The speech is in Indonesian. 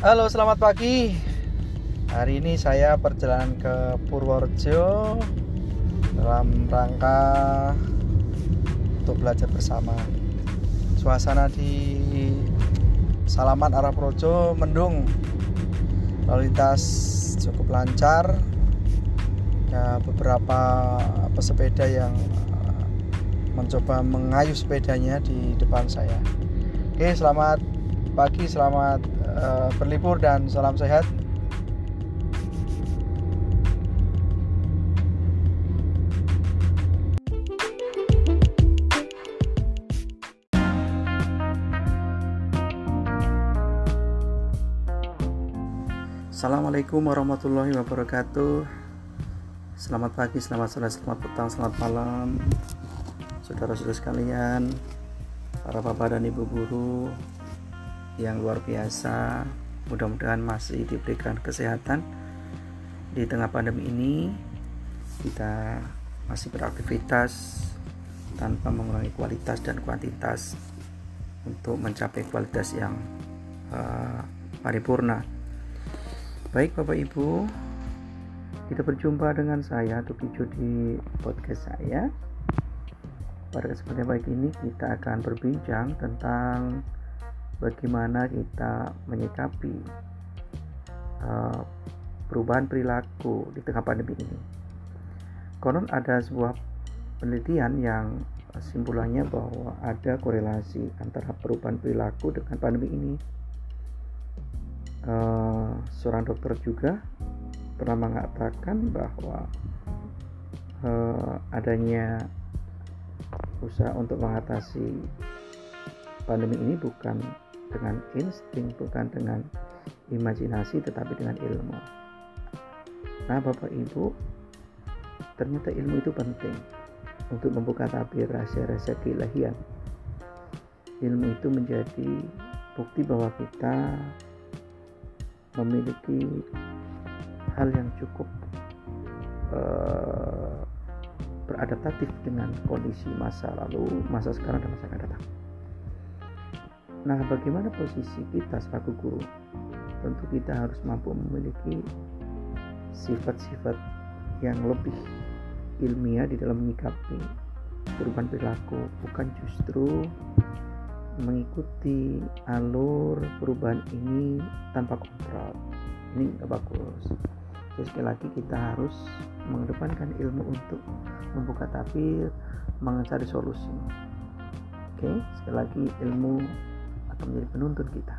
Halo, selamat pagi. Hari ini saya perjalanan ke Purworejo dalam rangka untuk belajar bersama. Suasana di Salaman arah Projo mendung. Lalu lintas cukup lancar. Ya, beberapa pesepeda yang mencoba mengayuh sepedanya di depan saya. Oke, selamat pagi, selamat uh, berlibur dan salam sehat. Assalamualaikum warahmatullahi wabarakatuh Selamat pagi, selamat sore, selamat petang, selamat malam Saudara-saudara sekalian Para bapak dan ibu guru Yang luar biasa. Mudah-mudahan masih diberikan kesehatan. Di tengah pandemi ini Kita masih beraktivitas Tanpa mengurangi kualitas dan kuantitas Untuk mencapai kualitas yang uh, paripurna. Baik Bapak Ibu, kita berjumpa dengan saya Tukijo di podcast saya. Pada kesempatan baik ini kita akan berbincang tentang bagaimana kita menyikapi uh, perubahan perilaku di tengah pandemi ini. Konon ada sebuah penelitian yang simpulannya bahwa ada korelasi antara perubahan perilaku dengan pandemi ini uh, seorang dokter juga pernah mengatakan bahwa uh, adanya usaha untuk mengatasi pandemi ini bukan dengan insting, bukan dengan imajinasi, tetapi dengan ilmu. Nah, Bapak Ibu, ternyata ilmu itu penting untuk membuka tabir rahasia-rahasia keilahian. Ilmu itu menjadi bukti bahwa kita memiliki hal yang cukup uh, beradaptatif dengan kondisi masa lalu, masa sekarang dan masa akan datang. Nah, bagaimana posisi kita sebagai guru? Tentu kita harus mampu memiliki sifat-sifat yang lebih ilmiah di dalam menyikapi perubahan perilaku, bukan justru mengikuti alur perubahan ini tanpa kontrol. Ini nggak bagus. Terus sekali lagi kita harus mengedepankan ilmu untuk membuka tabir mencari solusi. Oke sekali lagi ilmu menjadi penuntun kita